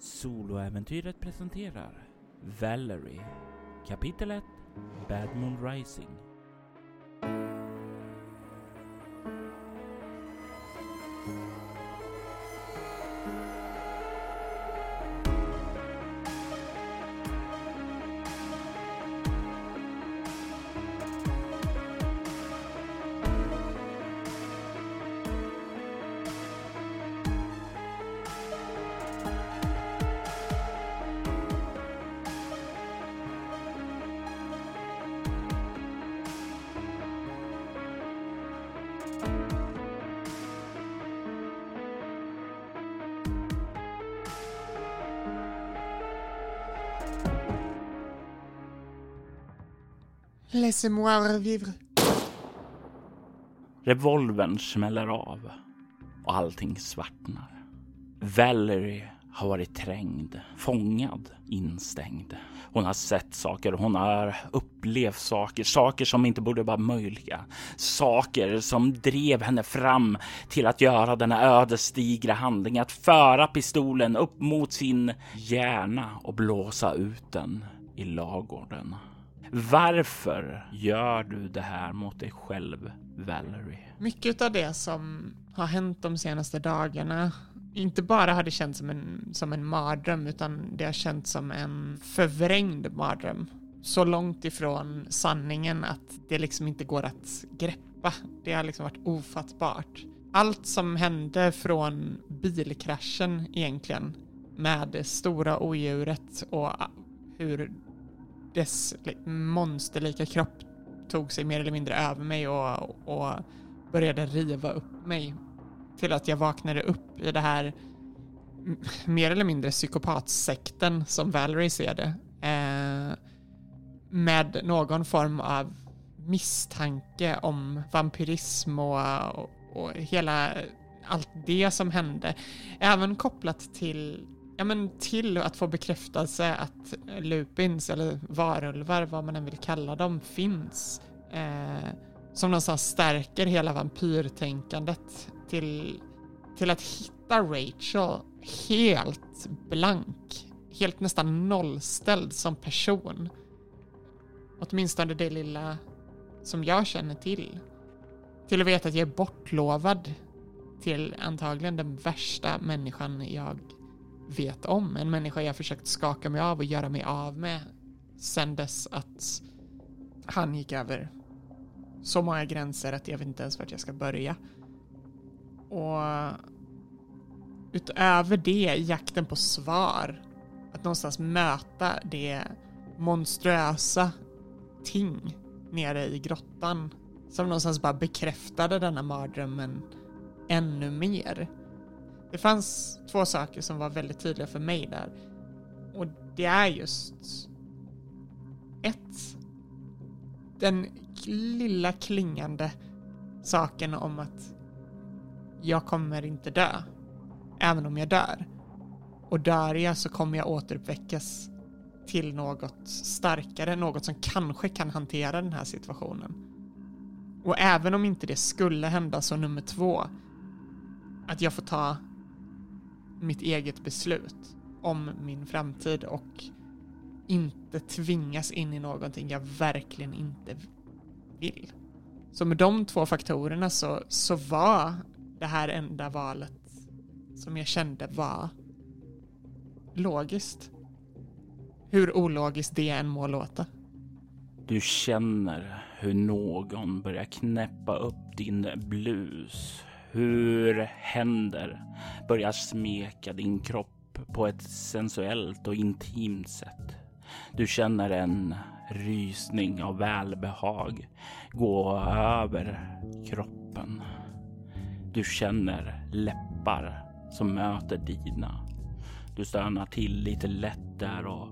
Soloäventyret presenterar Valerie Kapitel 1 Bad Moon Rising. Laissez-moi revivre. Revolvern smäller av och allting svartnar. Valerie har varit trängd, fångad, instängd. Hon har sett saker, hon har upplevt saker, saker som inte borde vara möjliga. Saker som drev henne fram till att göra denna ödesdigra handling, att föra pistolen upp mot sin hjärna och blåsa ut den i lagården. Varför gör du det här mot dig själv, Valerie? Mycket av det som har hänt de senaste dagarna, inte bara har det känts som en, som en mardröm, utan det har känts som en förvrängd mardröm. Så långt ifrån sanningen att det liksom inte går att greppa. Det har liksom varit ofattbart. Allt som hände från bilkraschen egentligen, med det stora odjuret och hur dess monsterlika kropp tog sig mer eller mindre över mig och, och började riva upp mig till att jag vaknade upp i det här mer eller mindre psykopatsekten som Valerie ser det. Eh, med någon form av misstanke om vampyrism och, och, och hela allt det som hände. Även kopplat till ja, men till att få bekräftelse att eh, lupins eller varulvar, vad man än vill kalla dem, finns. Eh, som någonstans stärker hela vampyrtänkandet till, till att hitta Rachel helt blank, helt nästan nollställd som person. Åtminstone det lilla som jag känner till. Till att veta att jag är bortlovad till antagligen den värsta människan jag vet om. En människa jag försökt skaka mig av och göra mig av med sen dess att han gick över så många gränser att jag vet inte ens vart jag ska börja. Och utöver det, jakten på svar, att någonstans möta det monstruösa ting nere i grottan som någonstans bara bekräftade denna mardrömmen ännu mer. Det fanns två saker som var väldigt tydliga för mig där. Och det är just ett, den lilla klingande saken om att jag kommer inte dö, även om jag dör. Och dör jag så kommer jag återuppväckas till något starkare, något som kanske kan hantera den här situationen. Och även om inte det skulle hända så nummer två, att jag får ta mitt eget beslut om min framtid och inte tvingas in i någonting jag verkligen inte vill. Så med de två faktorerna så, så var det här enda valet som jag kände var logiskt. Hur ologiskt det än må låta. Du känner hur någon börjar knäppa upp din blus hur händer börjar smeka din kropp på ett sensuellt och intimt sätt. Du känner en rysning av välbehag gå över kroppen. Du känner läppar som möter dina. Du stönar till lite lätt där och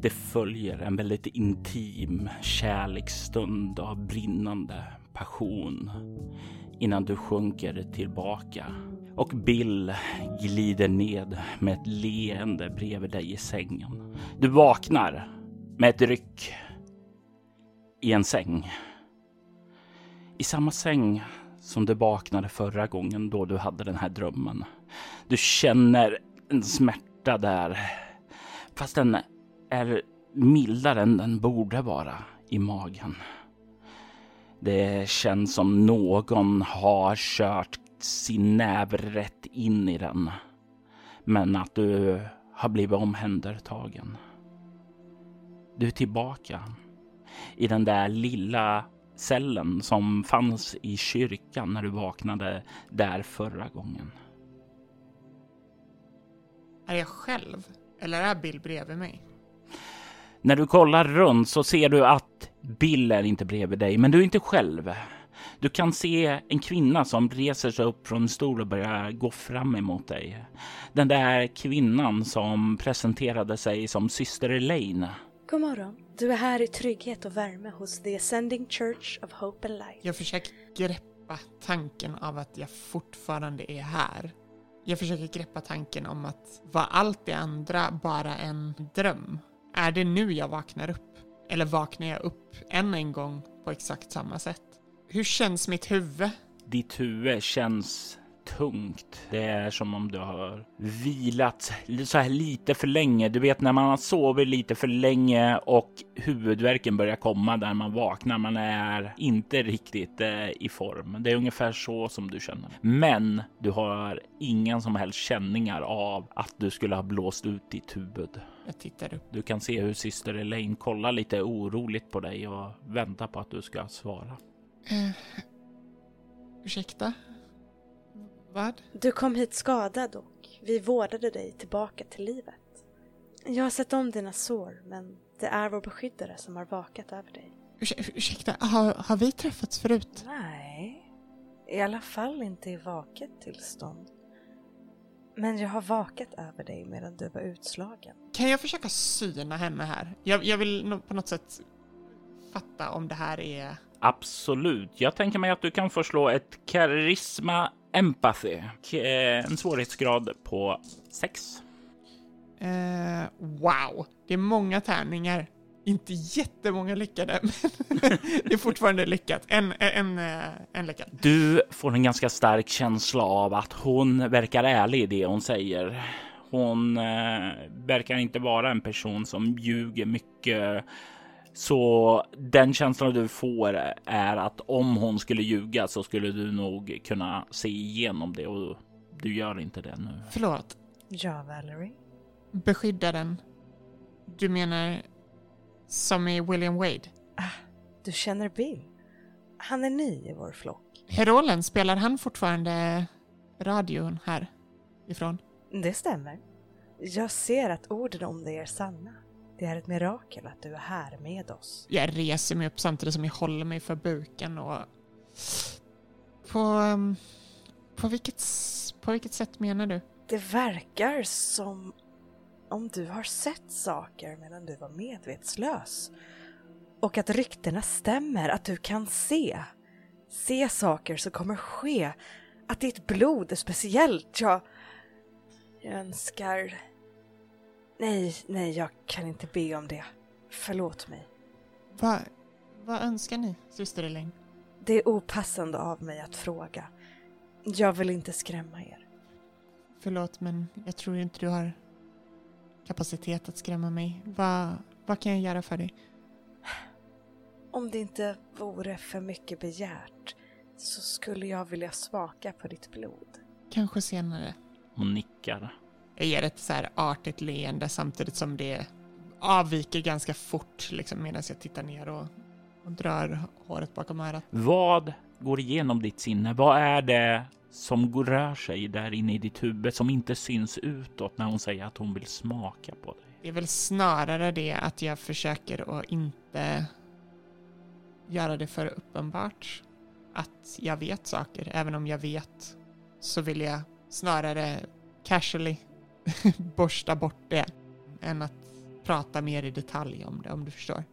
det följer en väldigt intim kärleksstund av brinnande passion innan du sjunker tillbaka och Bill glider ned med ett leende bredvid dig i sängen. Du vaknar med ett ryck i en säng. I samma säng som du vaknade förra gången då du hade den här drömmen. Du känner en smärta där. Fast den är mildare än den borde vara i magen. Det känns som någon har kört sin näve rätt in i den. Men att du har blivit omhändertagen. Du är tillbaka i den där lilla cellen som fanns i kyrkan när du vaknade där förra gången. Är jag själv? Eller är Bill bredvid mig? När du kollar runt så ser du att Bill är inte bredvid dig, men du är inte själv. Du kan se en kvinna som reser sig upp från en stol och börjar gå fram emot dig. Den där kvinnan som presenterade sig som syster Elaine. God morgon. Du är här i trygghet och värme hos The Ascending Church of Hope and Light. Jag försöker greppa tanken av att jag fortfarande är här. Jag försöker greppa tanken om att var allt det andra bara en dröm? Är det nu jag vaknar upp? Eller vaknar jag upp än en gång på exakt samma sätt? Hur känns mitt huvud? Ditt huvud känns tungt. Det är som om du har vilat så här lite för länge. Du vet när man har sovit lite för länge och huvudvärken börjar komma där man vaknar. Man är inte riktigt eh, i form. Det är ungefär så som du känner. Men du har ingen som helst känningar av att du skulle ha blåst ut ditt huvud. Jag tittar upp. Du kan se hur syster Elaine kollar lite oroligt på dig och väntar på att du ska svara. Eh, ursäkta? Vad? Du kom hit skadad och vi vårdade dig tillbaka till livet. Jag har sett om dina sår, men det är vår beskyddare som har vakat över dig. Urs ursäkta, har, har vi träffats förut? Nej, i alla fall inte i vaket tillstånd. Men jag har vakat över dig medan du var utslagen. Kan jag försöka syna henne här? Jag, jag vill på något sätt fatta om det här är... Absolut. Jag tänker mig att du kan få slå ett karisma empathy. En svårighetsgrad på 6. Eh, wow, det är många tärningar. Inte jättemånga lyckade, men det är fortfarande lyckat. En, en, en, lyckad. Du får en ganska stark känsla av att hon verkar ärlig i det hon säger. Hon eh, verkar inte vara en person som ljuger mycket. Så den känslan du får är att om hon skulle ljuga så skulle du nog kunna se igenom det och du gör inte det nu. Förlåt, Ja, Valerie. beskyddaren. Du menar som i William Wade? Du känner Bill. Han är ny i vår flock. Herolen, spelar han fortfarande radion här ifrån? Det stämmer. Jag ser att orden om dig är sanna. Det är ett mirakel att du är här med oss. Jag reser mig upp samtidigt som jag håller mig för buken och... På... ehm, På vilket, på vilket sätt menar du? Det verkar som om du har sett saker medan du var medvetslös. Och att ryktena stämmer, att du kan se. Se saker som kommer ske. Att ditt blod är speciellt. Jag, jag önskar... Nej, nej, jag kan inte be om det. Förlåt mig. Vad, vad önskar ni, syster Elaine? Det är opassande av mig att fråga. Jag vill inte skrämma er. Förlåt, men jag tror inte du har kapacitet att skrämma mig. Vad, vad kan jag göra för dig? Om det inte vore för mycket begärt så skulle jag vilja smaka på ditt blod. Kanske senare. Hon nickar. Jag ger ett så här artigt leende samtidigt som det avviker ganska fort liksom, medan jag tittar ner och, och drar håret bakom örat. Vad går igenom ditt sinne? Vad är det som går- rör sig där inne i ditt huvud som inte syns utåt när hon säger att hon vill smaka på dig? Det är väl snarare det att jag försöker att inte göra det för uppenbart. Att jag vet saker, även om jag vet så vill jag snarare casually borsta bort det än att prata mer i detalj om det, om du förstår.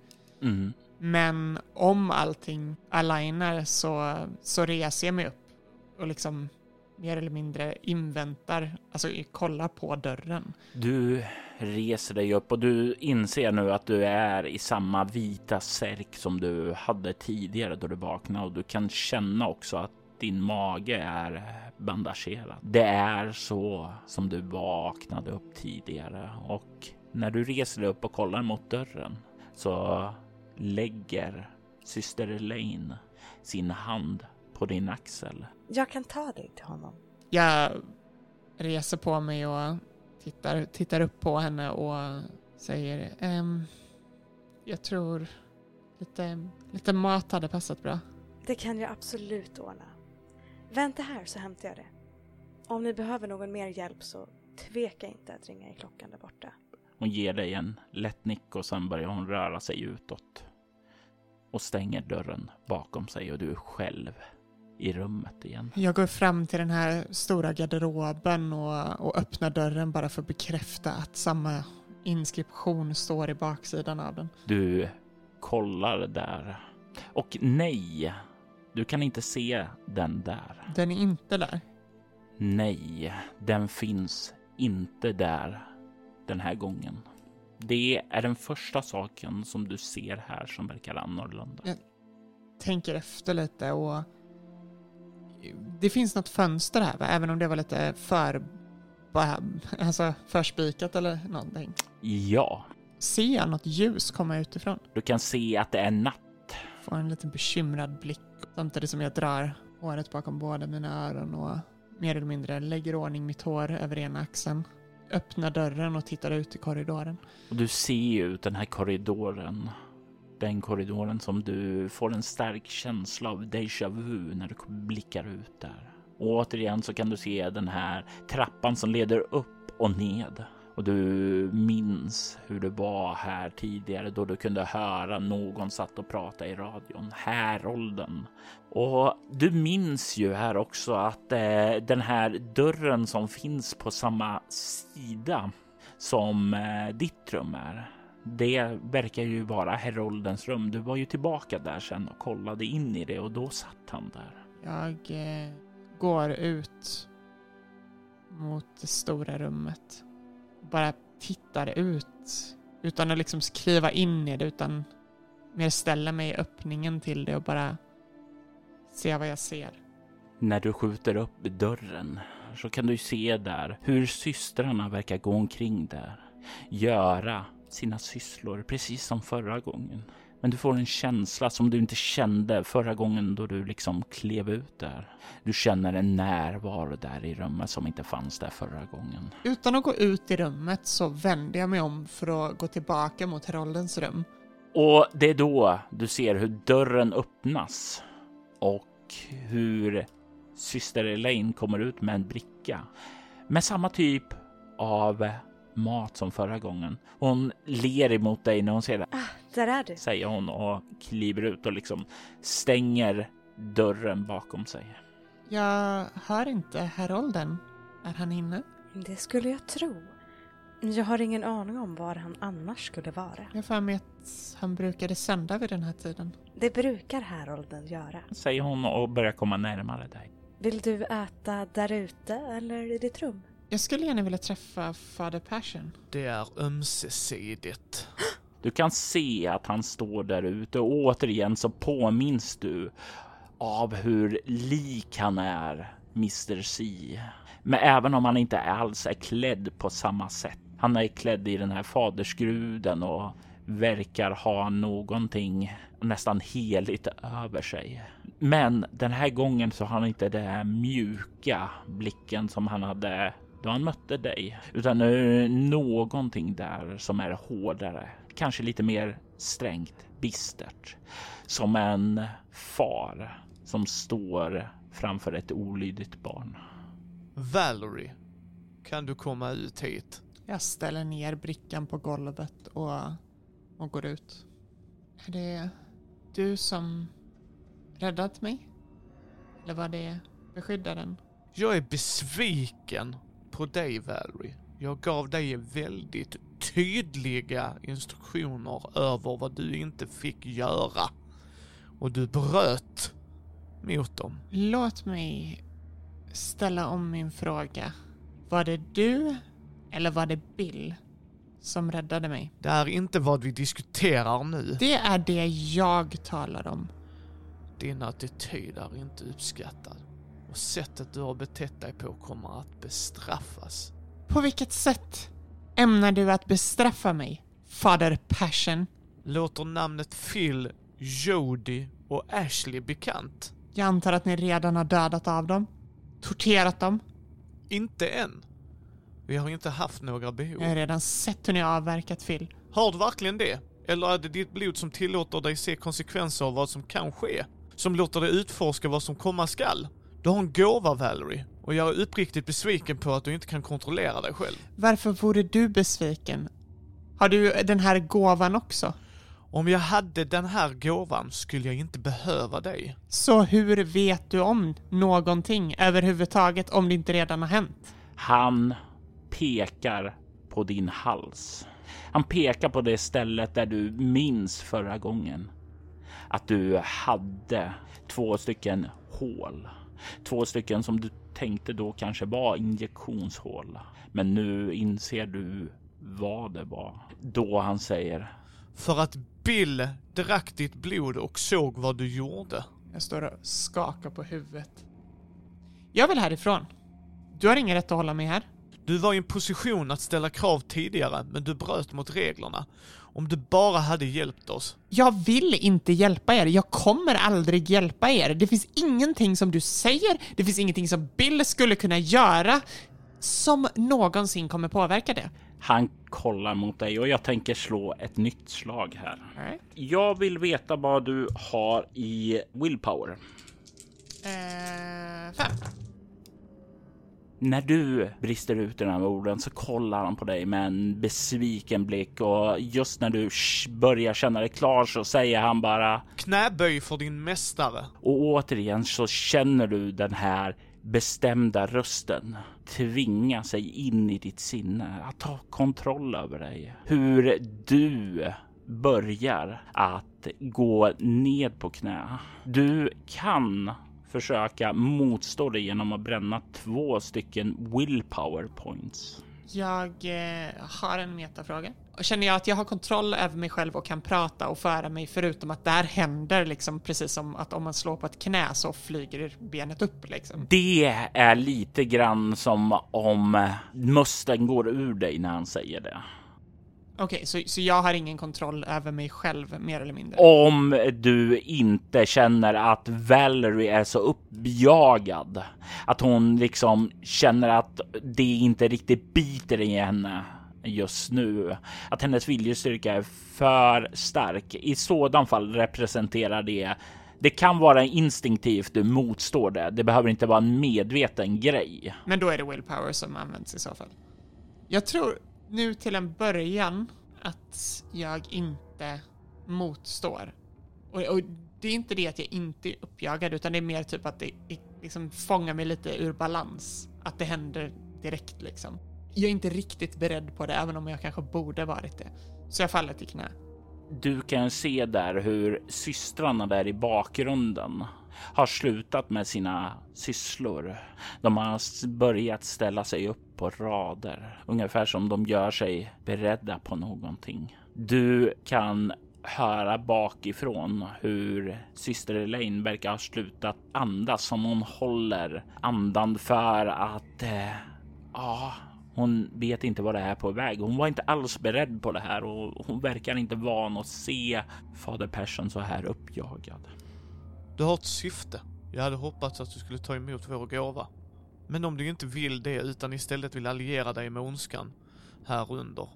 Mm. Men om allting alignar så, så reser jag mig upp och liksom mer eller mindre inväntar, alltså kollar på dörren. Du reser dig upp och du inser nu att du är i samma vita särk som du hade tidigare då du vaknade och du kan känna också att din mage är bandagerad. Det är så som du vaknade upp tidigare och när du reser dig upp och kollar mot dörren så lägger syster Elaine sin hand på din axel. Jag kan ta dig till honom. Jag reser på mig och tittar, tittar upp på henne och säger ehm, jag tror lite, lite mat hade passat bra. Det kan jag absolut ordna. Vänta här så hämtar jag det. Om ni behöver någon mer hjälp så tveka inte att ringa i klockan där borta. Hon ger dig en lätt nick och sen börjar hon röra sig utåt och stänger dörren bakom sig och du är själv i rummet igen. Jag går fram till den här stora garderoben och, och öppnar dörren bara för att bekräfta att samma inskription står i baksidan av den. Du kollar där och nej, du kan inte se den där. Den är inte där. Nej, den finns inte där den här gången. Det är den första saken som du ser här som verkar annorlunda. Ja. Tänker efter lite och det finns något fönster här va? Även om det var lite för alltså förspikat eller någonting. Ja, Ser jag något ljus komma utifrån? du kan se att det är natt. Får en lite bekymrad blick samtidigt som jag drar håret bakom båda mina öron och mer eller mindre lägger ordning mitt hår över ena axeln. Öppnar dörren och tittar ut i korridoren. Och du ser ut den här korridoren. Den korridoren som du får en stark känsla av déjà vu när du blickar ut där. Och återigen så kan du se den här trappan som leder upp och ned. Och du minns hur det var här tidigare då du kunde höra någon satt och prata i radion. Härolden. Och du minns ju här också att eh, den här dörren som finns på samma sida som eh, ditt rum är. Det verkar ju vara Heroldens rum. Du var ju tillbaka där sen och kollade in i det och då satt han där. Jag eh, går ut mot det stora rummet. Bara tittar ut utan att liksom skriva in i det utan mer ställa mig i öppningen till det och bara se vad jag ser. När du skjuter upp dörren så kan du se där hur systrarna verkar gå omkring där. Göra sina sysslor precis som förra gången. Men du får en känsla som du inte kände förra gången då du liksom klev ut där. Du känner en närvaro där i rummet som inte fanns där förra gången. Utan att gå ut i rummet så vänder jag mig om för att gå tillbaka mot Heroldens rum. Och det är då du ser hur dörren öppnas och hur syster Elaine kommer ut med en bricka med samma typ av mat som förra gången. Hon ler emot dig när hon ser det, Ah, där är du. säger hon och kliver ut och liksom stänger dörren bakom sig. Jag hör inte Herolden. Är han inne? Det skulle jag tro. Jag har ingen aning om var han annars skulle vara. Jag för mig att han brukade sända vid den här tiden. Det brukar Harolden göra. Säger hon och börjar komma närmare dig. Vill du äta där ute eller i ditt rum? Jag skulle gärna vilja träffa Fader Passion. Det är ömsesidigt. Du kan se att han står där ute och återigen så påminns du av hur lik han är, Mr. C. Men även om han inte alls är klädd på samma sätt. Han är klädd i den här fadersgruden och verkar ha någonting nästan heligt över sig. Men den här gången så har han inte den här mjuka blicken som han hade då han mötte dig, utan det är någonting där som är hårdare, kanske lite mer strängt, bistert, som en far som står framför ett olydigt barn. Valerie, kan du komma ut hit? Jag ställer ner brickan på golvet och, och går ut. Är det du som räddat mig? Eller var det beskyddaren? Jag är besviken på dig, Valerie. Jag gav dig väldigt tydliga instruktioner över vad du inte fick göra. Och du bröt mot dem. Låt mig ställa om min fråga. Var det du eller var det Bill som räddade mig? Det är inte vad vi diskuterar nu. Det är det jag talar om. Din attityd är inte uppskattad och sättet du har betett dig på kommer att bestraffas. På vilket sätt ämnar du att bestraffa mig, Fader Passion? Låter namnet Phil, Jody och Ashley bekant? Jag antar att ni redan har dödat av dem? Torterat dem? Inte än. Vi har inte haft några behov. Jag har redan sett hur ni har avverkat Phil. Har du verkligen det? Eller är det ditt blod som tillåter dig se konsekvenser av vad som kan ske? Som låter dig utforska vad som komma skall? Du har en gåva, Valerie. Och jag är uppriktigt besviken på att du inte kan kontrollera dig själv. Varför vore du besviken? Har du den här gåvan också? Om jag hade den här gåvan skulle jag inte behöva dig. Så hur vet du om någonting överhuvudtaget om det inte redan har hänt? Han pekar på din hals. Han pekar på det stället där du minns förra gången att du hade två stycken hål. Två stycken som du tänkte då kanske var injektionshål. Men nu inser du vad det var. Då han säger För att Bill drack ditt blod och såg vad du gjorde. Jag står och skakar på huvudet. Jag vill härifrån. Du har ingen rätt att hålla mig här. Du var i en position att ställa krav tidigare, men du bröt mot reglerna. Om du bara hade hjälpt oss. Jag vill inte hjälpa er. Jag kommer aldrig hjälpa er. Det finns ingenting som du säger, det finns ingenting som Bill skulle kunna göra som någonsin kommer påverka det. Han kollar mot dig och jag tänker slå ett nytt slag här. Alright. Jag vill veta vad du har i willpower. Eh, fem. När du brister ut i de här orden så kollar han på dig med en besviken blick och just när du börjar känna dig klar så säger han bara Knäböj för din mästare. och återigen så känner du den här bestämda rösten tvinga sig in i ditt sinne att ta kontroll över dig. Hur du börjar att gå ned på knä. Du kan försöka motstå det genom att bränna två stycken willpower points. Jag eh, har en metafråga. Känner jag att jag har kontroll över mig själv och kan prata och föra mig förutom att där händer liksom precis som att om man slår på ett knä så flyger benet upp liksom. Det är lite grann som om musten går ur dig när han säger det. Okej, så, så jag har ingen kontroll över mig själv mer eller mindre? Om du inte känner att Valerie är så uppjagad att hon liksom känner att det inte riktigt biter i henne just nu. Att hennes viljestyrka är för stark. I sådan fall representerar det det kan vara instinktivt du motstår det. Det behöver inte vara en medveten grej. Men då är det willpower som används i så fall. Jag tror nu till en början att jag inte motstår. Och, och det är inte det att jag inte är uppjagad utan det är mer typ att det, det liksom fångar mig lite ur balans. Att det händer direkt liksom. Jag är inte riktigt beredd på det även om jag kanske borde varit det. Så jag faller till knä. Du kan se där hur systrarna där i bakgrunden har slutat med sina sysslor. De har börjat ställa sig upp på rader, ungefär som de gör sig beredda på någonting. Du kan höra bakifrån hur syster Elaine verkar ha slutat andas som hon håller andan för att eh, ja, hon vet inte vad det är på väg. Hon var inte alls beredd på det här och hon verkar inte van att se fader Persson så här uppjagad. Du har ett syfte. Jag hade hoppats att du skulle ta emot vår gåva. Men om du inte vill det utan istället vill alliera dig med ondskan här under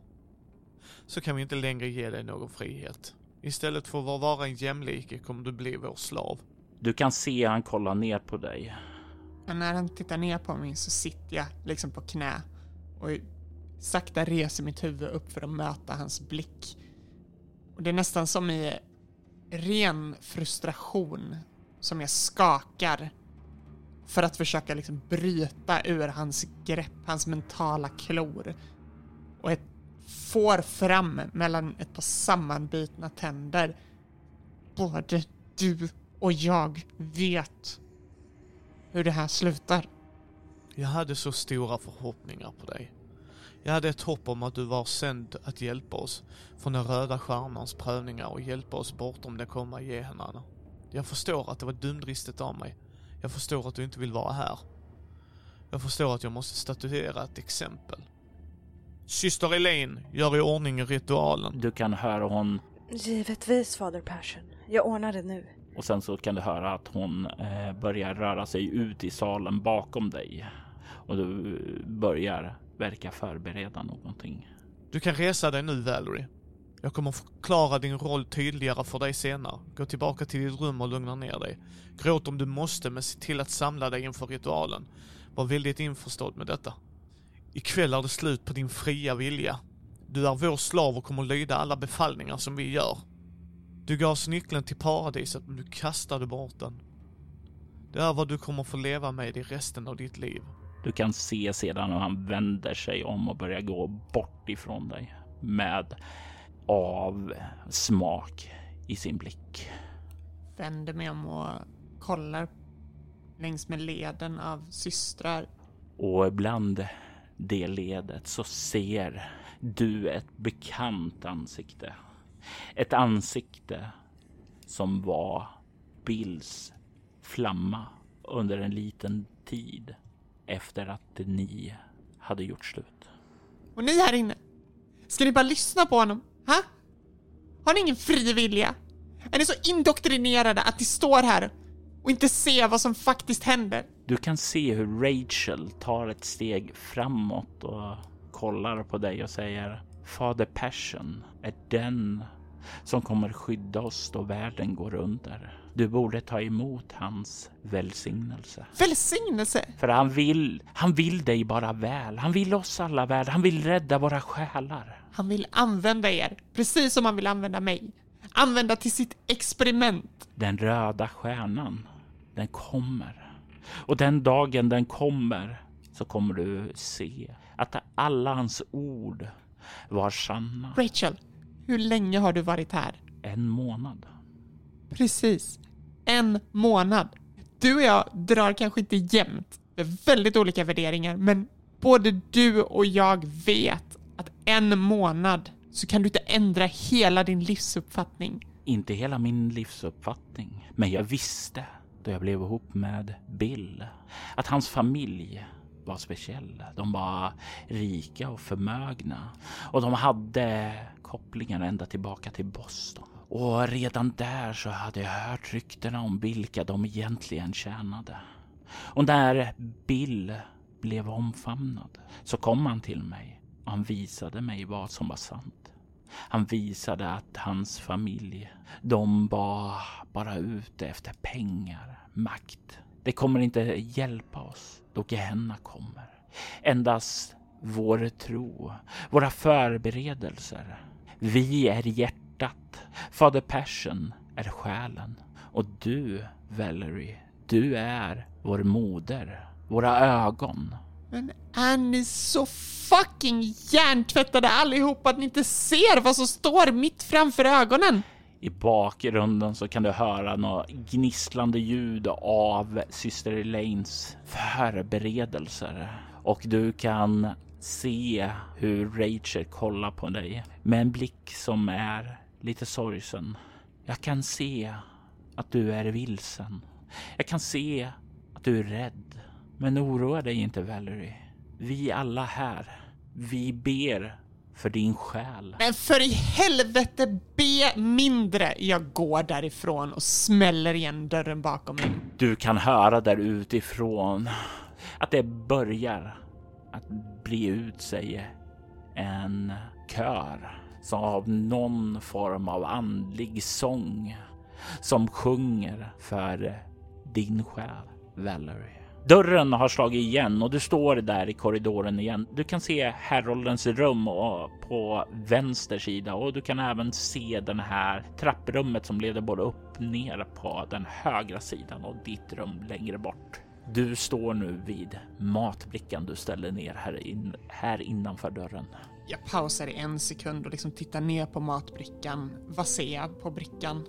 så kan vi inte längre ge dig någon frihet. Istället för att vara en jämlike kommer du bli vår slav. Du kan se han kolla ner på dig. Men när han tittar ner på mig så sitter jag liksom på knä och sakta reser mitt huvud upp för att möta hans blick. Och det är nästan som i ren frustration som jag skakar för att försöka liksom bryta ur hans grepp, hans mentala klor. Och ett får fram mellan ett par sammanbitna tänder. Både du och jag vet hur det här slutar. Jag hade så stora förhoppningar på dig. Jag hade ett hopp om att du var sänd att hjälpa oss från den röda stjärnans prövningar och hjälpa oss bortom de komma gehenarna. Jag förstår att det var dumdristigt av mig. Jag förstår att du inte vill vara här. Jag förstår att jag måste statuera ett exempel. Syster Elaine, gör i ordning ritualen. Du kan höra hon Givetvis, fader Passion. Jag ordnar det nu. och sen så kan du höra att hon eh, börjar röra sig ut i salen bakom dig och du börjar verka förbereda någonting. Du kan resa dig nu, Valerie. Jag kommer förklara din roll tydligare för dig senare. Gå tillbaka till ditt rum och lugna ner dig. Gråt om du måste, men se till att samla dig inför ritualen. Var väldigt införstådd med detta. Ikväll är det slut på din fria vilja. Du är vår slav och kommer lyda alla befallningar som vi gör. Du gavs nyckeln till paradiset, men du kastade bort den. Det är vad du kommer få leva med i resten av ditt liv. Du kan se sedan hur han vänder sig om och börjar gå bort ifrån dig med avsmak i sin blick. Vänder mig om och kollar längs med leden av systrar. Och ibland det ledet så ser du ett bekant ansikte. Ett ansikte som var Bills flamma under en liten tid efter att ni hade gjort slut. Och ni här inne, ska ni bara lyssna på honom? Ha? Har ni ingen fri vilja? Är ni så indoktrinerade att ni står här och inte ser vad som faktiskt händer? Du kan se hur Rachel tar ett steg framåt och kollar på dig och säger Fader Passion är den som kommer skydda oss då världen går under. Du borde ta emot hans välsignelse. Välsignelse! För han vill, han vill dig bara väl. Han vill oss alla väl. Han vill rädda våra själar. Han vill använda er, precis som han vill använda mig. Använda till sitt experiment. Den röda stjärnan, den kommer. Och den dagen den kommer så kommer du se att alla hans ord var sanna. Rachel, hur länge har du varit här? En månad. Precis. En månad. Du och jag drar kanske inte jämnt. Vi väldigt olika värderingar, men både du och jag vet att en månad så kan du inte ändra hela din livsuppfattning. Inte hela min livsuppfattning, men jag visste då jag blev ihop med Bill att hans familj var speciell. De var rika och förmögna och de hade kopplingar ända tillbaka till Boston. Och redan där så hade jag hört ryktena om vilka de egentligen tjänade. Och när Bill blev omfamnad så kom han till mig och han visade mig vad som var sant. Han visade att hans familj, de var bara ute efter pengar, makt. Det kommer inte hjälpa oss då Gehenna kommer. Endast vår tro, våra förberedelser. Vi är hjärtat. Fader Passion är själen. Och du, Valerie, du är vår moder, våra ögon. Men är ni så fucking hjärntvättade allihopa att ni inte ser vad som står mitt framför ögonen? I bakgrunden så kan du höra något gnisslande ljud av syster Elaines förberedelser och du kan se hur Rachel kollar på dig med en blick som är lite sorgsen. Jag kan se att du är vilsen. Jag kan se att du är rädd. Men oroa dig inte Valerie. Vi alla här, vi ber för din själ. Men för i helvete, be mindre! Jag går därifrån och smäller igen dörren bakom mig. Du kan höra där utifrån att det börjar att bre ut sig en kör som av någon form av andlig sång som sjunger för din själ, Valerie. Dörren har slagit igen och du står där i korridoren igen. Du kan se Haroldens rum på vänster sida och du kan även se den här trapprummet som leder både upp och ner på den högra sidan och ditt rum längre bort. Du står nu vid matbrickan du ställer ner här, in, här innanför dörren. Jag pausar i en sekund och liksom tittar ner på matbrickan. Vad ser jag på brickan?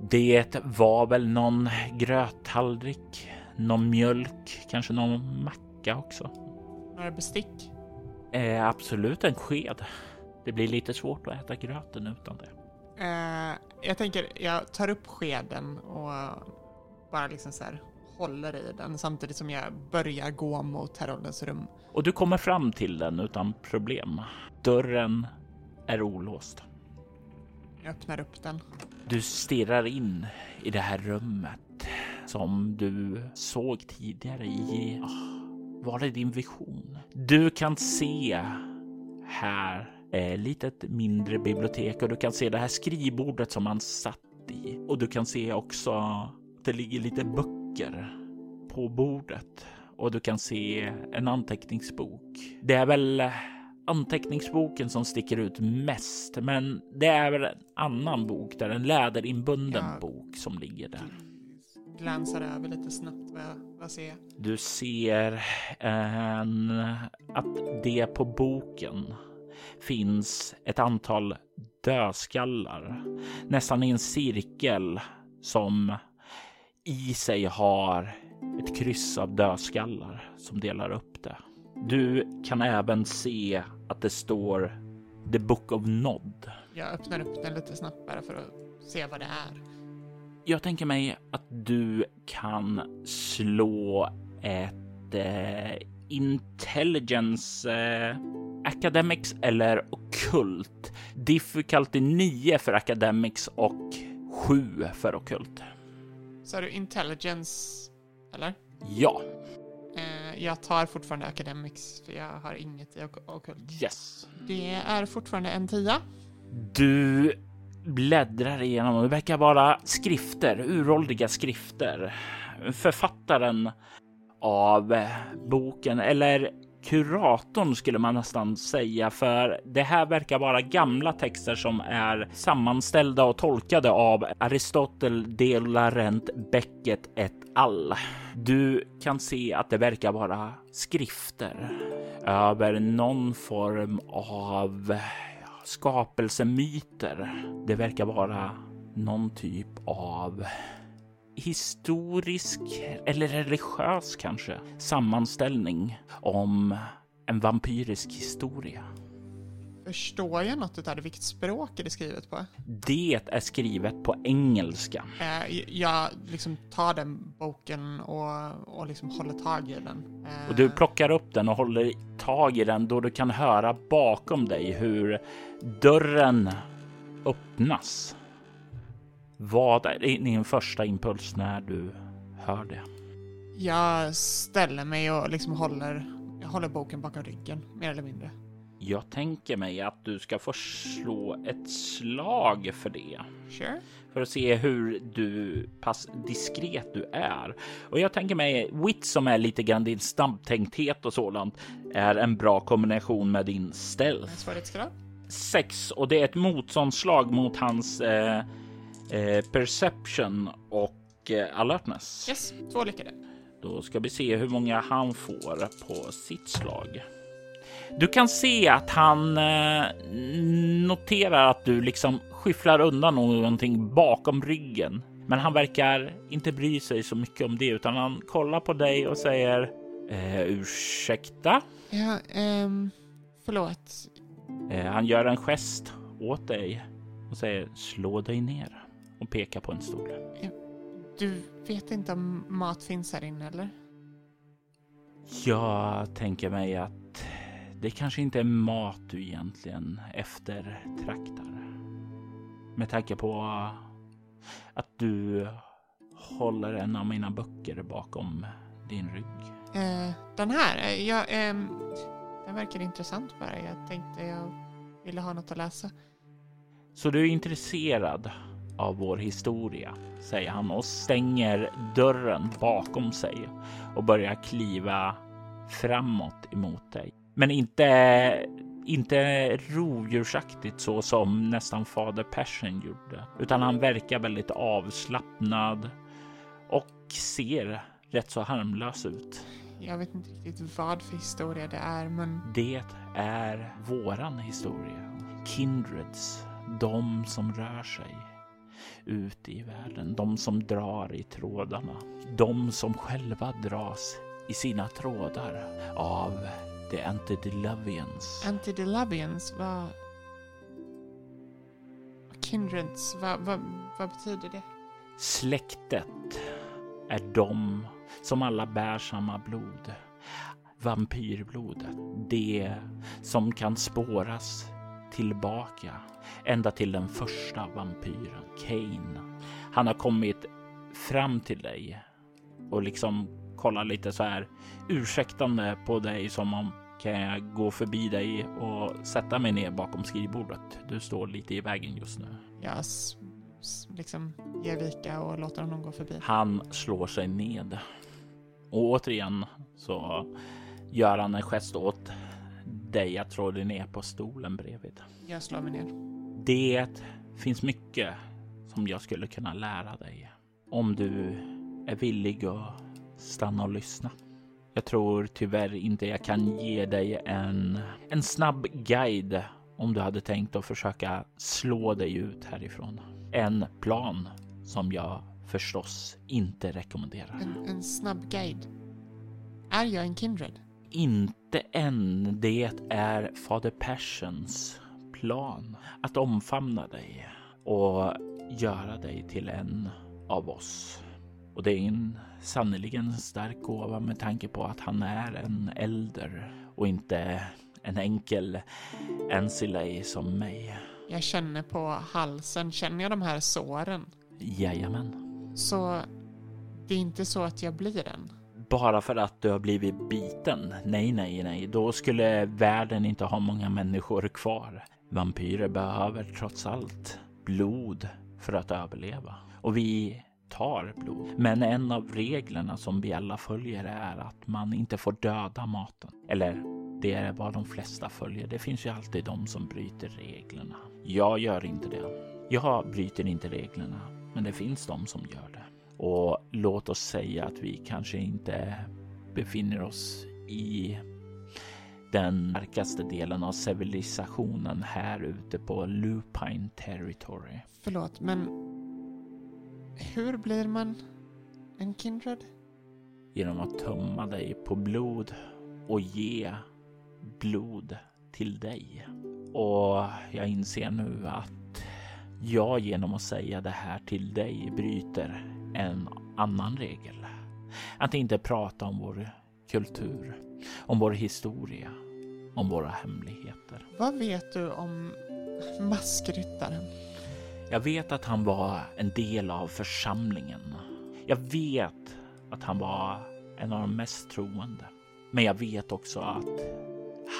Det var väl någon gröttallrik, någon mjölk, kanske någon macka också. Några bestick? Eh, absolut en sked. Det blir lite svårt att äta gröten utan det. Eh, jag tänker, jag tar upp skeden och bara liksom så här håller i den samtidigt som jag börjar gå mot Heroldens rum. Och du kommer fram till den utan problem. Dörren är olåst. Jag öppnar upp den. Du stirrar in i det här rummet som du såg tidigare i... ah, Var det din vision? Du kan se här ett litet mindre bibliotek och du kan se det här skrivbordet som han satt i. Och du kan se också att det ligger lite böcker på bordet och du kan se en anteckningsbok. Det är väl anteckningsboken som sticker ut mest, men det är väl en annan bok där en läderinbunden Ja. bok som ligger där. Glansar över lite snabbt vad jag vad ser jag. Du ser en, att det på boken finns ett antal dödskallar, nästan i en cirkel som i sig har ett kryss av dödskallar som delar upp det. Du kan även se att det står The Book of Nod. Jag öppnar upp den lite snabbt bara för att se vad det är. Jag tänker mig att du kan slå ett eh, intelligence eh, academics eller ockult. Difficulty 9 för academics och 7 för ockult. Så har du intelligence, eller? Ja, Eh, jag tar fortfarande academics för jag har inget i ok- ockult. yes. Det är fortfarande en tia. Du bläddrar igenom och det verkar vara skrifter, uråldriga skrifter. Författaren av eh, boken, eller kuratorn skulle man nästan säga, för det här verkar vara gamla texter som är sammanställda och tolkade av Aristotel de Laurent Becket et al. Du kan se att det verkar vara skrifter över någon form av skapelsemyter. Det verkar vara någon typ av historisk eller religiös kanske sammanställning om en vampyrisk historia. Förstår jag något av det? Vilket språk är det skrivet på? Det är skrivet på engelska. Eh, jag liksom tar den boken och, och liksom håller tag i den. Eh, Och du plockar upp den och håller tag i den då du kan höra bakom dig hur dörren öppnas. Vad är din första impuls när du hör det? Jag ställer mig och liksom håller, jag håller boken bakom ryggen, mer eller mindre. Jag tänker mig att du ska få slå ett slag för det. Sure. För att se hur du pass diskret du är. Och jag tänker mig wit som är lite grann din snabbtänkthet och sådant är en bra kombination med din stealth. Svårighetsgrad? Sex och det är ett motståndsslag mot hans eh, eh, perception och eh, alertness. Yes, två lyckade. Då ska vi se hur många han får på sitt slag. Du kan se att han eh, noterar att du liksom skyfflar undan någonting bakom ryggen. Men han verkar inte bry sig så mycket om det utan han kollar på dig och säger eh, ursäkta. Ja, ehm, förlåt. Eh, han gör en gest åt dig och säger slå dig ner och pekar på en stol. Du vet inte om mat finns här inne, eller? Jag tänker mig att det kanske inte är mat du egentligen eftertraktar. Med tanke på att du håller en av mina böcker bakom din rygg. Eh, den här, eh, jag, ehm, den verkar intressant bara. Jag tänkte jag ville ha något att läsa. Så du är intresserad av vår historia, säger han och stänger dörren bakom sig och börjar kliva framåt emot dig. Men inte, inte rovdjursaktigt så som nästan fader Passion gjorde, utan han verkar väldigt avslappnad och ser rätt så harmlös ut. Jag vet inte riktigt vad för historia det är, men Det är våran historia. Kindreds, de som rör sig ute i världen, de som drar i trådarna, de som själva dras i sina trådar av the Antediluvians. Antediluvians. Okej. kindreds, vad, vad, vad betyder det? Släktet är de som alla bär samma blod. Vampyrblodet. Det som kan spåras tillbaka ända till den första vampyren, Kane. Han har kommit fram till dig och liksom kollar lite så här ursäktande på dig som om kan jag gå förbi dig och sätta mig ner bakom skrivbordet? Du står lite i vägen just nu. Jag liksom ger vika och låter honom gå förbi. Han slår sig ned och återigen så gör han en gest åt dig att slå dig ner på stolen bredvid. Jag slår mig ner. Det finns mycket som jag skulle kunna lära dig om du är villig att stanna och lyssna. Jag tror tyvärr inte jag kan ge dig en, en snabb guide om du hade tänkt att försöka slå dig ut härifrån. En plan som jag förstås inte rekommenderar. En, en snabb guide. Är jag en kindred? Inte än. Det är Fader Persons plan att omfamna dig och göra dig till en av oss. Och det är en sannerligen stark gåva med tanke på att han är en äldre och inte en enkel Ancillay som mig. Jag känner på halsen, känner jag de här såren? Jajamän. Så det är inte så att jag blir en. Bara för att du har blivit biten? Nej, nej, nej. Då skulle världen inte ha många människor kvar. Vampyrer behöver trots allt blod för att överleva. Och vi tar blod. Men en av reglerna som vi alla följer är att man inte får döda maten. Eller det är vad de flesta följer. Det finns ju alltid de som bryter reglerna. Jag gör inte det. Jag bryter inte reglerna, men det finns de som gör det. Och låt oss säga att vi kanske inte befinner oss i den starkaste delen av civilisationen här ute på Lupine Territory. Förlåt, men hur blir man en kindred? Genom att tömma dig på blod och ge blod till dig. Och jag inser nu att jag genom att säga det här till dig bryter en annan regel. Att inte prata om vår kultur, om vår historia, om våra hemligheter. Vad vet du om maskryttaren? Jag vet att han var en del av församlingen. Jag vet att han var en av de mest troende. Men jag vet också att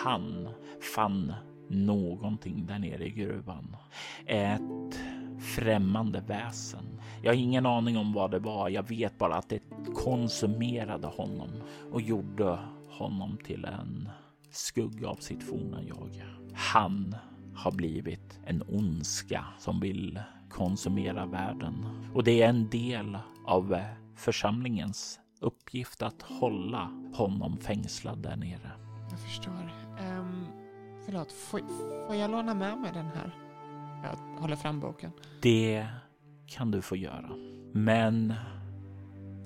han fann någonting där nere i gruvan. Ett främmande väsen. Jag har ingen aning om vad det var. Jag vet bara att det konsumerade honom och gjorde honom till en skugga av sitt forna jag. Han har blivit en ondska som vill konsumera världen och det är en del av eh, församlingens uppgift att hålla honom fängslad där nere. Jag förstår. Um, förlåt, får, får jag låna med mig den här? Jag håller fram boken. Det kan du få göra. Men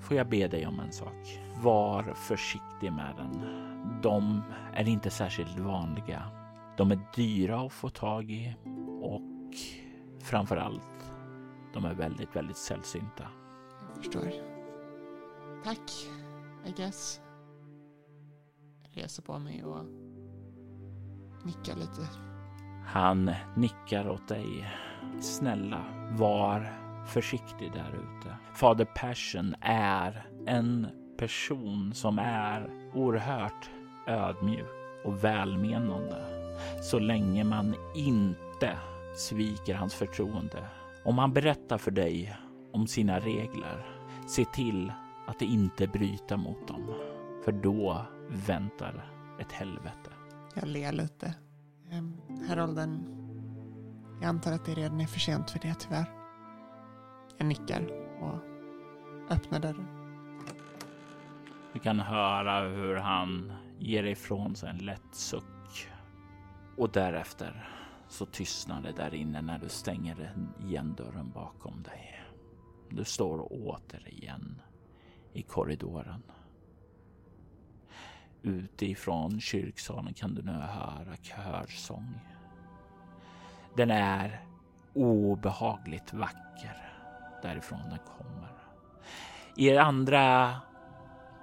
får jag be dig om en sak? Var försiktig med den. De är inte särskilt vanliga. De är dyra att få tag i och framför allt, de är väldigt, väldigt sällsynta. Jag förstår. Tack, I guess. Jag reser på mig och nickar lite. Han nickar åt dig. Snälla, var försiktig där ute. Fader Passion är en person som är oerhört ödmjuk och välmenande så länge man inte sviker hans förtroende. Om han berättar för dig om sina regler, se till att inte bryta mot dem. För då väntar ett helvete. Jag ler lite. Ehm, um, Herolden, jag antar att det redan är för sent för det tyvärr. Jag nickar och öppnar dörren. Du kan höra hur han ger ifrån sig en lätt suck. Och därefter så tystnar det där inne när du stänger igen dörren bakom dig. Du står återigen i korridoren. Utifrån kyrksalen kan du nu höra körsång. Den är obehagligt vacker därifrån den kommer. I andra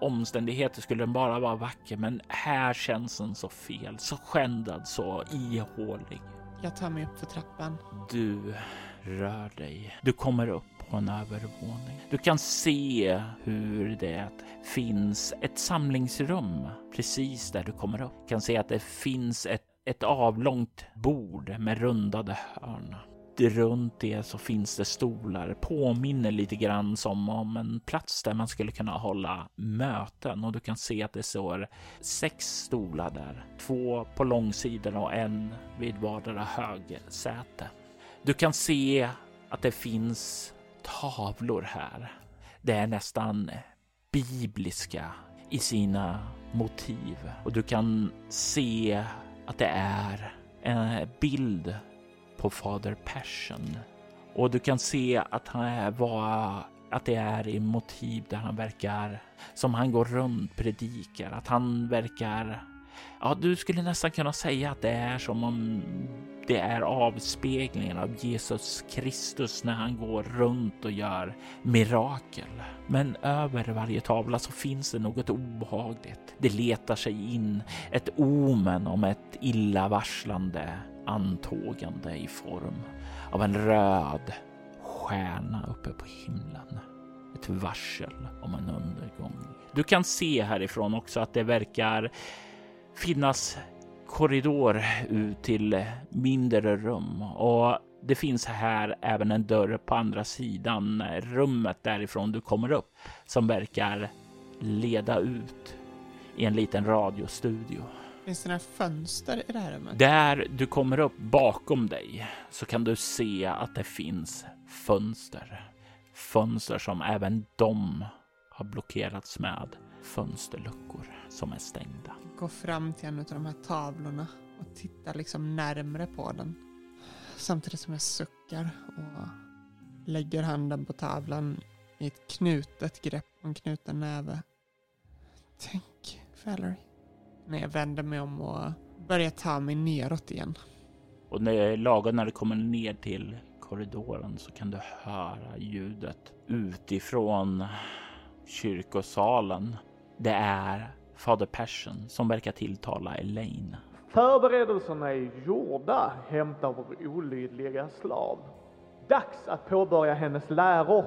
omständigheter skulle den bara vara vacker, men här känns den så fel, så skändad, så ihålig. Jag tar mig upp för trappan. Du rör dig. Du kommer upp på en övervåning. Du kan se hur det finns ett samlingsrum precis där du kommer upp. Du kan se att det finns ett, ett avlångt bord med rundade hörn runt det så finns det stolar. Påminner lite grann som om en plats där man skulle kunna hålla möten och du kan se att det står sex stolar där. Två på långsidan och en vid vardera högsäte. Du kan se att det finns tavlor här. Det är nästan bibliska i sina motiv. Och du kan se att det är en bild på fader Passion och du kan se att han är vad att det är i motiv där han verkar som han går runt predikar, att han verkar Ja, du skulle nästan kunna säga att det är som om det är avspeglingen av Jesus Kristus när han går runt och gör mirakel. Men över varje tavla så finns det något obehagligt. Det letar sig in ett omen om ett illavarslande antågande i form av en röd stjärna uppe på himlen. Ett varsel om en undergång. Du kan se härifrån också att det verkar finnas korridor ut till mindre rum och det finns här även en dörr på andra sidan rummet därifrån du kommer upp som verkar leda ut i en liten radiostudio. Finns det några fönster i det här rummet? Där du kommer upp bakom dig så kan du se att det finns fönster. Fönster som även de har blockerats med fönsterluckor som är stängda. Gå fram till en av de här tavlorna och titta liksom närmre på den. Samtidigt som jag suckar och lägger handen på tavlan i ett knutet grepp och en knuten näve. Tänk, Valerie när jag vänder mig om och börjar ta mig neråt igen. Och när, lagom när du kommer ner till korridoren så kan du höra ljudet utifrån kyrkosalen. Det är fader Persson som verkar tilltala Elaine. Förberedelserna är gjorda, hämta vår olydliga slav. Dags att påbörja hennes läror.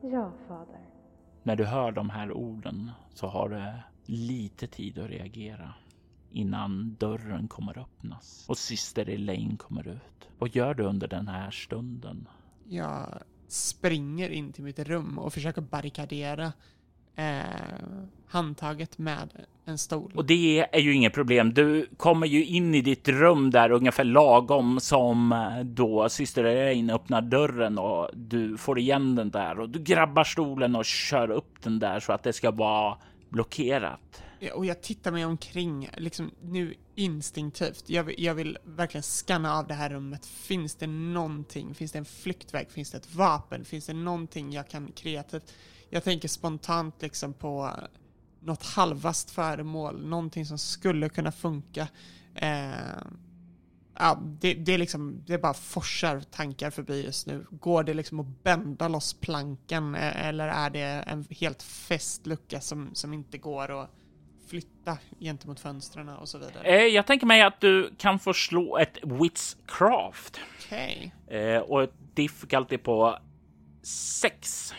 Ja, fader. När du hör de här orden så har du lite tid att reagera innan dörren kommer öppnas och syster Elaine kommer ut. Vad gör du under den här stunden? Jag springer in till mitt rum och försöker barrikadera eh, handtaget med en stol. Och det är ju inget problem. Du kommer ju in i ditt rum där ungefär lagom som eh, då syster Elaine öppnar dörren och du får igen den där och du grabbar stolen och kör upp den där så att det ska vara blockerat. Och jag tittar mig omkring, liksom nu instinktivt. Jag vill, jag vill verkligen scanna av det här rummet. Finns det någonting? Finns det en flyktväg? Finns det ett vapen? Finns det någonting jag kan kreativt? Jag tänker spontant liksom på något halvast föremål, någonting som skulle kunna funka. Eh, ja, det, det, är liksom, det bara forsar tankar förbi just nu. Går det liksom att bända loss plankan eh, eller är det en helt fäst lucka som, som inte går att flytta gentemot fönstren och så vidare? Eh, jag tänker mig att du kan få slå ett Witscraft. Okej. Okay. Eh, och ett difficulty på 6.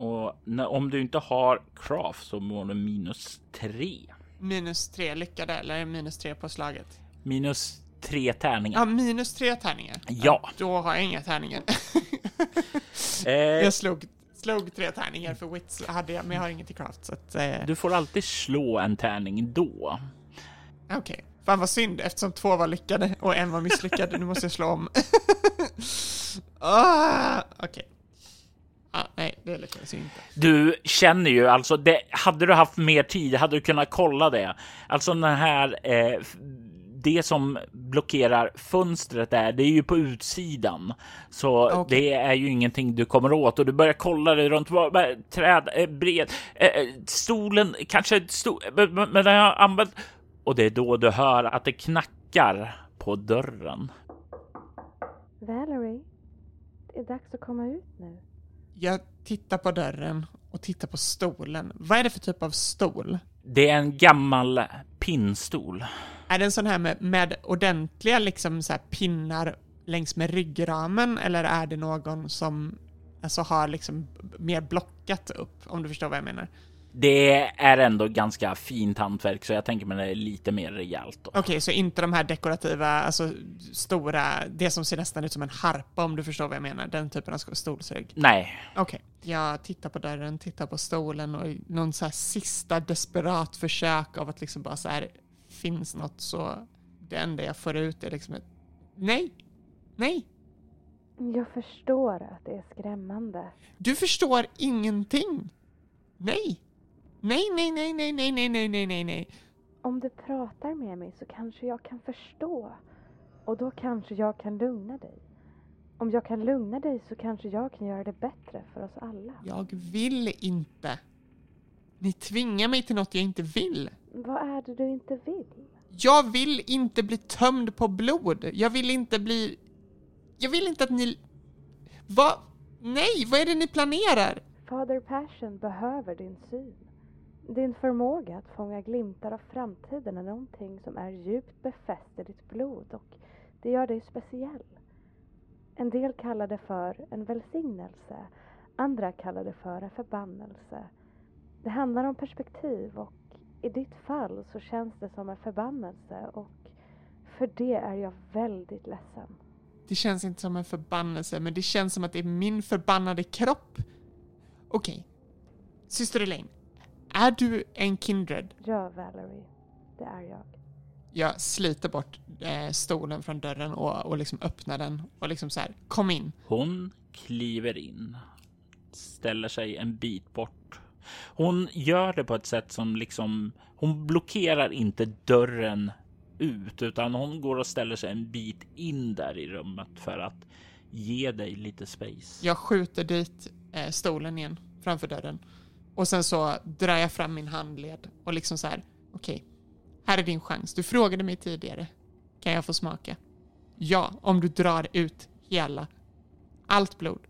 Och när, om du inte har craft så mår du minus 3. Minus 3 lyckade eller minus 3 på slaget? Minus tre tärningar. Ja, minus tre tärningar. Ja. Då har jag inga tärningar. eh. Jag slog, slog tre tärningar för wits, hade jag, men jag har inget i craft. Så att, eh. Du får alltid slå en tärning då. Okej. Okay. Fan vad synd, eftersom två var lyckade och en var misslyckad. nu måste jag slå om. ah, Okej. Okay. Ah, nej, det lyckades ju inte. Du känner ju alltså, det, hade du haft mer tid hade du kunnat kolla det. Alltså den här eh, det som blockerar fönstret är, det är ju på utsidan. Så okay. det är ju ingenting du kommer åt och du börjar kolla dig runt träd, eh, bred, eh, eh, stolen, kanske stol, men den har använt och det är då du hör att det knackar på dörren. Valerie, det är dags att komma ut nu. Jag tittar på dörren och tittar på stolen. Vad är det för typ av stol? Det är en gammal pinnstol. Är det en sån här med, med ordentliga liksom så pinnar längs med ryggramen eller är det någon som alltså har liksom mer blockat upp om du förstår vad jag menar? Det är ändå ganska fint hantverk så jag tänker mig det är lite mer rejält. Okej, okay, så inte de här dekorativa, alltså stora, det som ser nästan ut som en harpa om du förstår vad jag menar, den typen av stolsrygg? Nej. Okej, okay. jag tittar på dörren, tittar på stolen och någon så här sista desperat försök av att liksom bara så här, finns något så det enda jag får ut är liksom ett nej, nej. Jag förstår att det är skrämmande. Du förstår ingenting. Nej. Nej, nej, nej, nej, nej, nej, nej, nej, nej, nej. Om du pratar med mig så kanske jag kan förstå. Och då kanske jag kan lugna dig. Om jag kan lugna dig så kanske jag kan göra det bättre för oss alla. Jag vill inte. Ni tvingar mig till något jag inte vill. Vad är det du inte vill? Jag vill inte bli tömd på blod. Jag vill inte bli... Jag vill inte att ni... Vad? Nej, vad är det ni planerar? Fader Passion behöver din syn. Din förmåga att fånga glimtar av framtiden är någonting som är djupt befäst i ditt blod och det gör dig speciell. En del kallar det för en välsignelse, andra kallar det för en förbannelse. Det handlar om perspektiv och i ditt fall så känns det som en förbannelse och för det är jag väldigt ledsen. Det känns inte som en förbannelse, men det känns som att det är min förbannade kropp. Okej. Okay. Syster Elaine, är du en Kindred? Ja, Valerie. Det är jag. Jag sliter bort eh, stolen från dörren och, och liksom öppnar den och liksom så här, kom in. Hon kliver in, ställer sig en bit bort. Hon gör det på ett sätt som liksom, hon blockerar inte dörren ut, utan hon går och ställer sig en bit in där i rummet för att ge dig lite space. Jag skjuter dit eh, stolen igen framför dörren och sen så drar jag fram min handled och liksom så här, okej, okay, här är din chans. Du frågade mig tidigare. Kan jag få smaka? Ja, om du drar ut hela, allt blod,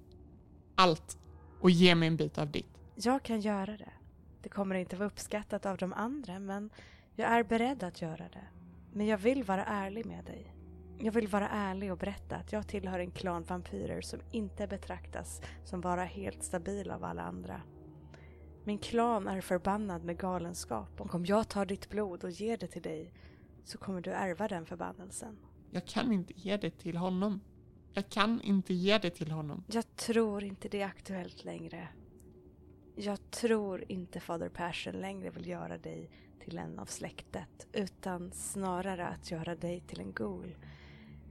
allt och ger mig en bit av ditt. Jag kan göra det. Det kommer inte vara uppskattat av de andra, men jag är beredd att göra det. Men jag vill vara ärlig med dig. Jag vill vara ärlig och berätta att jag tillhör en klan vampyrer som inte betraktas som vara helt stabil av alla andra. Min klan är förbannad med galenskap och om jag tar ditt blod och ger det till dig så kommer du ärva den förbannelsen. Jag kan inte ge det till honom. Jag kan inte ge det till honom. Jag tror inte det är aktuellt längre. Jag tror inte Fader Passion längre vill göra dig till en av släktet utan snarare att göra dig till en ghoul.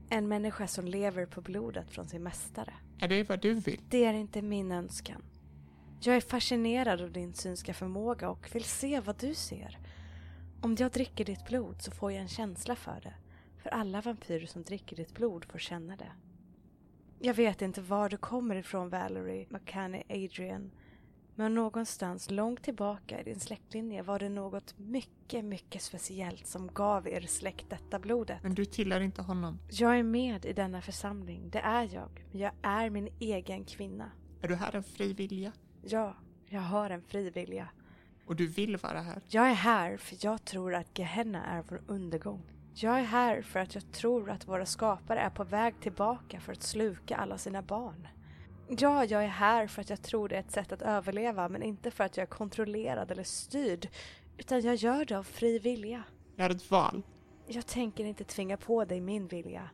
En människa som lever på blodet från sin mästare. Är det vad du vill? Det är inte min önskan. Jag är fascinerad av din synska förmåga och vill se vad du ser. Om jag dricker ditt blod så får jag en känsla för det. För alla vampyrer som dricker ditt blod får känna det. Jag vet inte var du kommer ifrån Valerie, McCanny, Adrian. Men någonstans långt tillbaka i din släktlinje var det något mycket, mycket speciellt som gav er släkt detta blodet. Men du tillhör inte honom. Jag är med i denna församling, det är jag. Men jag är min egen kvinna. Är du här av fri vilja? Ja, jag har en fri vilja. Och du vill vara här? Jag är här för jag tror att Gehenna är vår undergång. Jag är här för att jag tror att våra skapare är på väg tillbaka för att sluka alla sina barn. Ja, jag är här för att jag tror det är ett sätt att överleva men inte för att jag är kontrollerad eller styrd utan jag gör det av fri vilja. Det är ett val. Jag tänker inte tvinga på dig min vilja.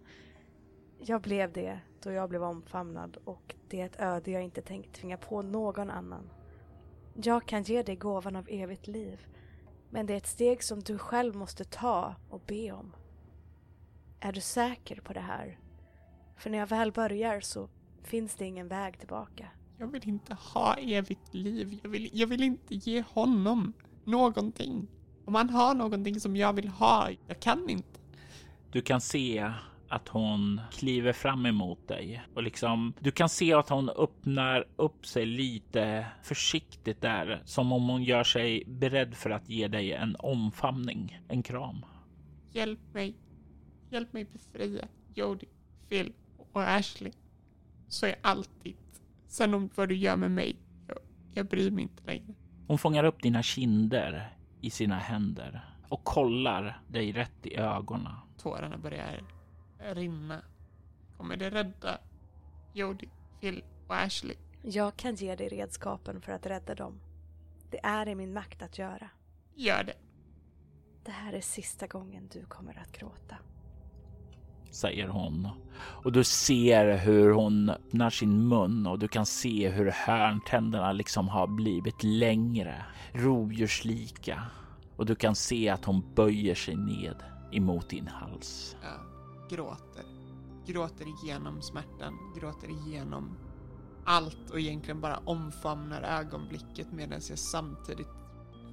Jag blev det då jag blev omfamnad och det är ett öde jag inte tänkt tvinga på någon annan. Jag kan ge dig gåvan av evigt liv, men det är ett steg som du själv måste ta och be om. Är du säker på det här? För när jag väl börjar så finns det ingen väg tillbaka. Jag vill inte ha evigt liv. Jag vill, jag vill inte ge honom någonting. Om han har någonting som jag vill ha, jag kan inte. Du kan se att hon kliver fram emot dig och liksom du kan se att hon öppnar upp sig lite försiktigt där som om hon gör sig beredd för att ge dig en omfamning, en kram. Hjälp mig. Hjälp mig befria Jody, Phil Och Ashley, så är allt ditt. Sen om vad du gör med mig, jag, jag bryr mig inte längre. Hon fångar upp dina kinder i sina händer och kollar dig rätt i ögonen. Tårarna börjar rinna. Kommer det rädda Jody, Phil och Ashley? Jag kan ge dig redskapen för att rädda dem. Det är i min makt att göra. Gör det. Det här är sista gången du kommer att gråta. Säger hon. Och du ser hur hon öppnar sin mun och du kan se hur hörntänderna liksom har blivit längre, rovdjurslika. Och du kan se att hon böjer sig ned emot din hals. Jag gråter. Gråter igenom smärtan, gråter igenom allt och egentligen bara omfamnar ögonblicket medan jag samtidigt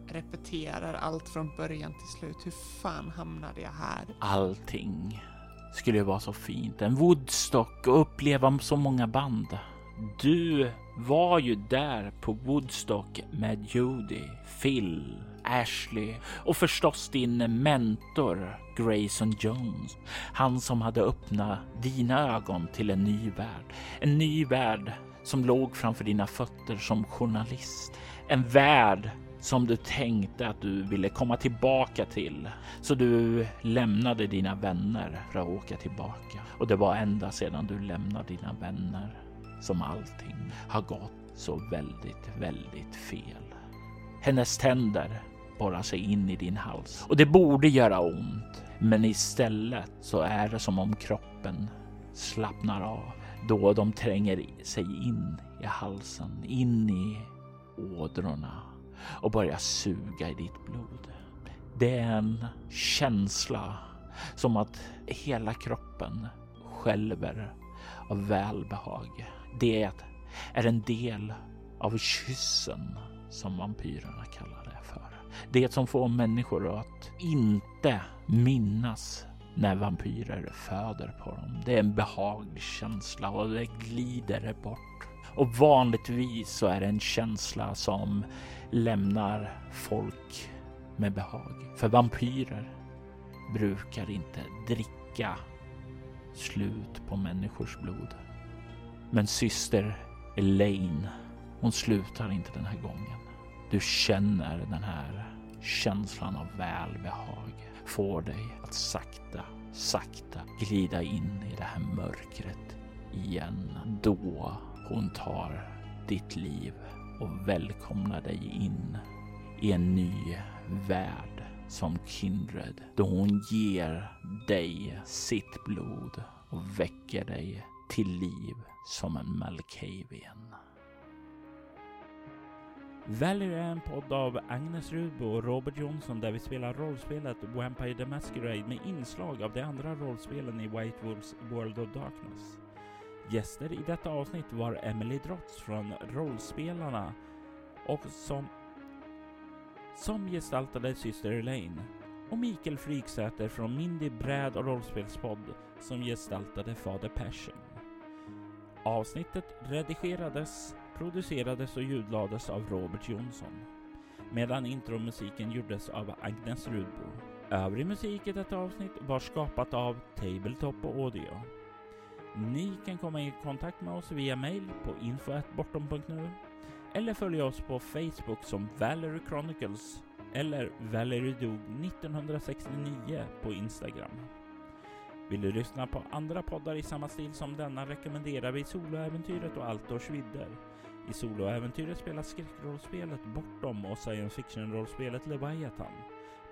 repeterar allt från början till slut. Hur fan hamnade jag här? Allting skulle ju vara så fint. En Woodstock och uppleva så många band. Du var ju där på Woodstock med Judy, Phil, Ashley och förstås din mentor Grayson Jones. Han som hade öppnat dina ögon till en ny värld. En ny värld som låg framför dina fötter som journalist. En värld som du tänkte att du ville komma tillbaka till. Så du lämnade dina vänner för att åka tillbaka. Och det var ända sedan du lämnade dina vänner som allting har gått så väldigt, väldigt fel. Hennes tänder borrar sig in i din hals och det borde göra ont. Men istället så är det som om kroppen slappnar av då de tränger sig in i halsen, in i ådrorna och börjar suga i ditt blod. Det är en känsla som att hela kroppen skälver av välbehag. Det är en del av kyssen som vampyrerna kallar det som får människor att inte minnas när vampyrer föder på dem. Det är en behaglig känsla och det glider bort. Och vanligtvis så är det en känsla som lämnar folk med behag. För vampyrer brukar inte dricka slut på människors blod. Men syster Elaine, hon slutar inte den här gången. Du känner den här känslan av välbehag får dig att sakta, sakta glida in i det här mörkret igen. Då hon tar ditt liv och välkomnar dig in i en ny värld som Kindred då hon ger dig sitt blod och väcker dig till liv som en Malkavian. Valerie är en podd av Agnes Rudbo och Robert Jonsson där vi spelar rollspelet Vampire the Masquerade med inslag av de andra rollspelen i White Wolves World of Darkness. Gäster i detta avsnitt var Emily Drotz från Rollspelarna och som, som gestaltade syster Elaine och Mikael Fryksäter från Mindy bräd och rollspelspodd som gestaltade Fader Passion. Avsnittet redigerades, producerades och ljudlades av Robert Jonsson medan intromusiken gjordes av Agnes Rudbo. Övrig musik i detta avsnitt var skapat av Tabletop Audio. Ni kan komma i kontakt med oss via mail på info.bortom.nu eller följa oss på Facebook som Valerie Chronicles eller Valerie Dog 1969 på Instagram. Vill du lyssna på andra poddar i samma stil som denna rekommenderar vi Soloäventyret och Altors vidder. I Soloäventyret spelas skräckrollspelet Bortom och science fiction-rollspelet Leviathan,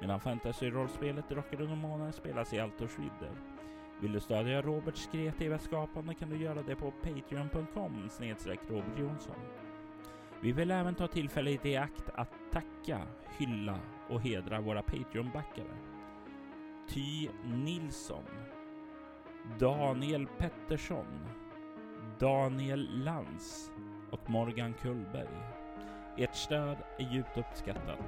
medan fantasy-rollspelet Drakar och Demoner spelas i Altors vidder. Vill du stödja Roberts kreativa skapande kan du göra det på patreon.com snedstreck Robert Jonsson. Vi vill även ta tillfället i akt att tacka, hylla och hedra våra Patreon-backare. Ty Nilsson, Daniel Pettersson, Daniel Lantz och Morgan Kullberg. Ert stöd är djupt uppskattat.